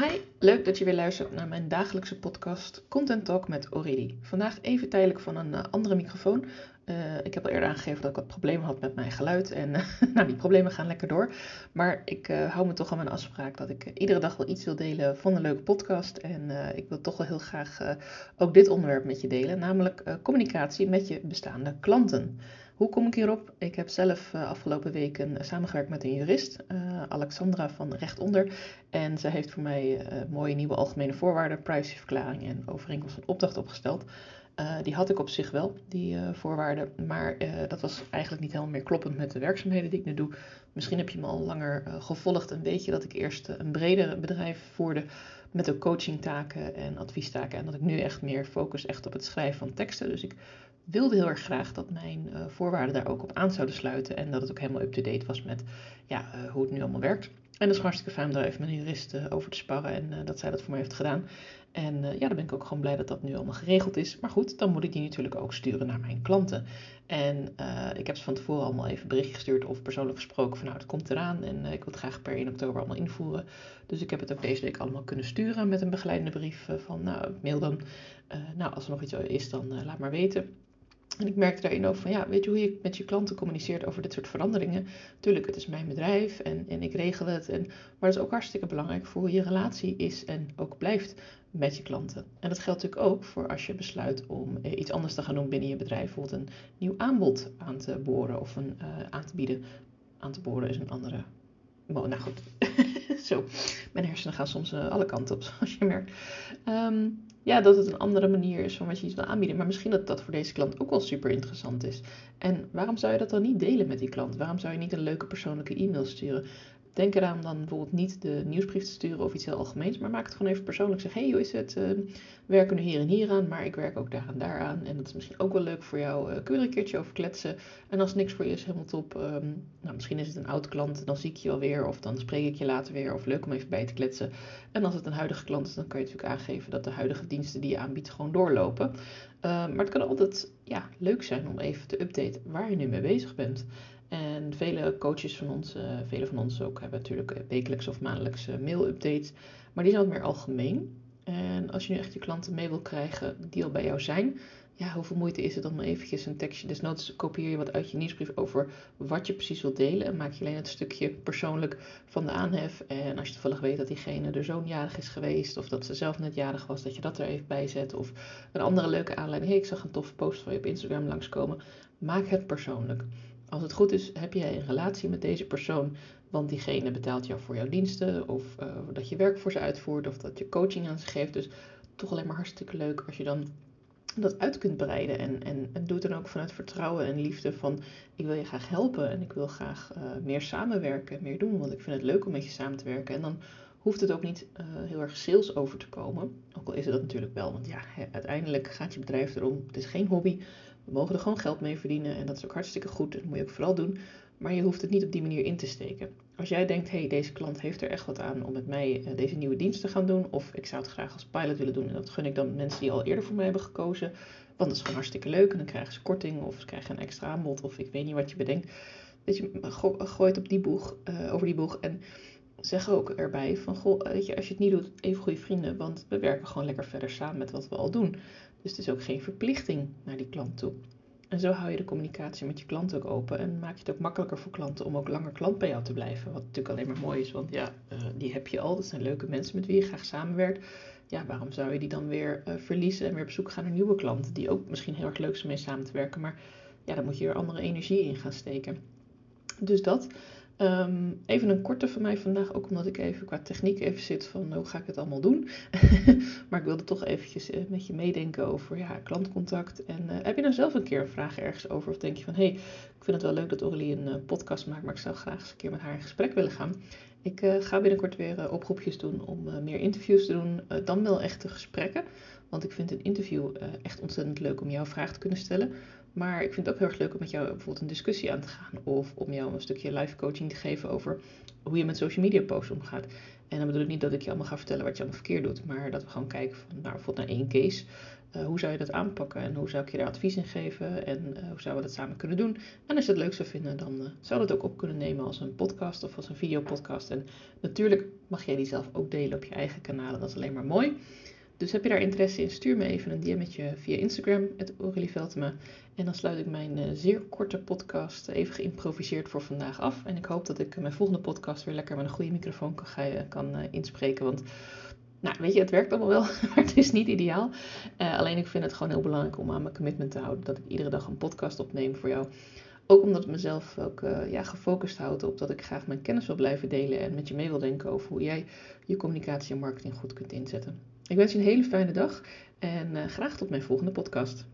Hi, leuk dat je weer luistert naar mijn dagelijkse podcast Content Talk met Aurélie. Vandaag even tijdelijk van een uh, andere microfoon. Uh, ik heb al eerder aangegeven dat ik wat problemen had met mijn geluid en nou, die problemen gaan lekker door. Maar ik hou me toch aan mijn afspraak dat ik iedere dag wel iets wil delen van een leuke podcast. En ik wil toch wel heel graag ook dit onderwerp met je delen, namelijk communicatie met je bestaande klanten. Hoe kom ik hierop? Ik heb zelf uh, afgelopen weken samengewerkt met een jurist, uh, Alexandra van Rechtonder. En zij heeft voor mij mooie nieuwe algemene voorwaarden, privacyverklaring en overeenkomst van opdracht opgesteld. die had ik op zich wel, die voorwaarden. Maar dat was eigenlijk niet helemaal meer kloppend met de werkzaamheden die ik nu doe. Misschien heb je me al langer gevolgd en weet je dat ik eerst een breder bedrijf voerde met ook coachingtaken en adviestaken. En dat ik nu echt meer focus echt op het schrijven van teksten. Dus ik wilde heel erg graag dat mijn uh, voorwaarden daar ook op aan zouden sluiten. En dat het ook helemaal up-to-date was met ja, uh, hoe het nu allemaal werkt. En dat is hartstikke fijn om daar even met een jurist uh, over te sparren. En dat zij dat voor mij heeft gedaan. En ja, dan ben ik ook gewoon blij dat dat nu allemaal geregeld is. Maar goed, dan moet ik die natuurlijk ook sturen naar mijn klanten. En ik heb ze van tevoren allemaal even berichtje gestuurd of persoonlijk gesproken van nou, het komt eraan. En ik wil het graag per 1 oktober allemaal invoeren. Dus ik heb het ook deze week allemaal kunnen sturen met een begeleidende brief van nou, mail dan. nou, als er nog iets is, dan laat maar weten. En ik merkte daarin ook van, ja, weet je hoe je met je klanten communiceert over dit soort veranderingen? Tuurlijk, het is mijn bedrijf en, en ik regel het. En, maar het is ook hartstikke belangrijk voor hoe je relatie is en ook blijft met je klanten. En dat geldt natuurlijk ook voor als je besluit om eh, iets anders te gaan doen binnen je bedrijf. Bijvoorbeeld een nieuw aanbod aan te boren of een, uh, aan te bieden. Aan te boren is een andere... nou goed, zo. Mijn hersenen gaan soms uh, alle kanten op, zoals je merkt. Um, ja, dat het een andere manier is van wat je iets wil aanbieden. Maar misschien dat dat voor deze klant ook wel super interessant is. En waarom zou je dat dan niet delen met die klant? Waarom zou je niet een leuke persoonlijke e-mail sturen? Denk eraan dan bijvoorbeeld niet de nieuwsbrief te sturen of iets heel algemeens, maar maak het gewoon even persoonlijk. Zeg, hey, hoe is het? Uh, we werken nu hier en hier aan, maar ik werk ook daar en daar aan. En dat is misschien ook wel leuk voor jou. Uh, kun je er een keertje over kletsen? En als niks voor je is, helemaal top. Um, nou, misschien is het een oud klant, dan zie ik je wel weer. Of dan spreek ik je later weer. Of leuk om even bij te kletsen. En als het een huidige klant is, dan kan je natuurlijk aangeven dat de huidige die je aanbiedt gewoon doorlopen. Uh, maar het kan altijd ja, leuk zijn om even te updaten waar je nu mee bezig bent. En vele coaches van ons, uh, vele van ons ook, hebben natuurlijk wekelijks of maandelijkse mail-updates. Maar die zijn wat meer algemeen. En als je nu echt je klanten mee wil krijgen die al bij jou zijn, ja, hoeveel moeite is het om eventjes een tekstje, desnoods kopieer je wat uit je nieuwsbrief over wat je precies wilt delen en maak je alleen het stukje persoonlijk van de aanhef. En als je toevallig weet dat diegene er zo'n jarig is geweest of dat ze zelf net jarig was, dat je dat er even bij zet. Of een andere leuke aanleiding, hey, ik zag een toffe post van je op Instagram langskomen. Maak het persoonlijk. Als het goed is, heb jij een relatie met deze persoon, want diegene betaalt jou voor jouw diensten, of uh, dat je werk voor ze uitvoert, of dat je coaching aan ze geeft. Dus toch alleen maar hartstikke leuk als je dan dat uit kunt breiden. En, en, en doe het dan ook vanuit vertrouwen en liefde van ik wil je graag helpen en ik wil graag uh, meer samenwerken, meer doen, want ik vind het leuk om met je samen te werken. En dan hoeft het ook niet uh, heel erg sales over te komen. Ook al is het dat natuurlijk wel, want ja, uiteindelijk gaat je bedrijf erom. Het is geen hobby. Mogen er gewoon geld mee verdienen en dat is ook hartstikke goed. Dat moet je ook vooral doen. Maar je hoeft het niet op die manier in te steken. Als jij denkt, hé, hey, deze klant heeft er echt wat aan om met mij uh, deze nieuwe dienst te gaan doen. Of ik zou het graag als pilot willen doen. En dat gun ik dan mensen die al eerder voor mij hebben gekozen. Want dat is gewoon hartstikke leuk. En dan krijgen ze korting of ze krijgen een extra aanbod. Of ik weet niet wat je bedenkt. Weet je, go gooi het op die boeg, uh, over die boeg. En zeg ook erbij van, goh, weet je, als je het niet doet, even goede vrienden. Want we werken gewoon lekker verder samen met wat we al doen. Dus het is ook geen verplichting naar die klant toe. En zo hou je de communicatie met je klant ook open en maak je het ook makkelijker voor klanten om ook langer klant bij jou te blijven. Wat natuurlijk alleen maar mooi is, want ja, uh, die heb je al. Dat zijn leuke mensen met wie je graag samenwerkt. Ja, waarom zou je die dan weer uh, verliezen en weer op zoek gaan naar nieuwe klanten die ook misschien heel erg leuk zijn mee samen te werken. Maar ja, dan moet je er andere energie in gaan steken. Dus dat. Um, even een korte van mij vandaag, ook omdat ik even qua techniek even zit van hoe ga ik het allemaal doen. maar ik wilde toch eventjes uh, met je meedenken over ja, klantcontact. En uh, heb je nou zelf een keer een vraag ergens over? Of denk je van, hé, hey, ik vind het wel leuk dat Aurélie een uh, podcast maakt, maar ik zou graag eens een keer met haar in gesprek willen gaan. Ik ga binnenkort weer oproepjes doen om meer interviews te doen, dan wel echte gesprekken. Want ik vind een interview echt ontzettend leuk om jouw vraag te kunnen stellen. Maar ik vind het ook heel erg leuk om met jou bijvoorbeeld een discussie aan te gaan. Of om jou een stukje live coaching te geven over hoe je met social media posts omgaat. En dan bedoel ik niet dat ik je allemaal ga vertellen wat je allemaal verkeerd doet, maar dat we gewoon kijken van, nou, bijvoorbeeld naar één case. Uh, hoe zou je dat aanpakken en hoe zou ik je daar advies in geven en uh, hoe zouden we dat samen kunnen doen? En als je het leuk zou vinden, dan uh, zou dat ook op kunnen nemen als een podcast of als een videopodcast. En natuurlijk mag jij die zelf ook delen op je eigen kanalen, dat is alleen maar mooi. Dus heb je daar interesse in, stuur me even een DM'tje via Instagram, het. En dan sluit ik mijn zeer korte podcast even geïmproviseerd voor vandaag af. En ik hoop dat ik mijn volgende podcast weer lekker met een goede microfoon kan, kan inspreken, want nou, weet je, het werkt allemaal wel, maar het is niet ideaal. Uh, alleen ik vind het gewoon heel belangrijk om aan mijn commitment te houden. Dat ik iedere dag een podcast opneem voor jou. Ook omdat het mezelf ook uh, ja, gefocust houdt op dat ik graag mijn kennis wil blijven delen. En met je mee wil denken over hoe jij je communicatie en marketing goed kunt inzetten. Ik wens je een hele fijne dag en uh, graag tot mijn volgende podcast.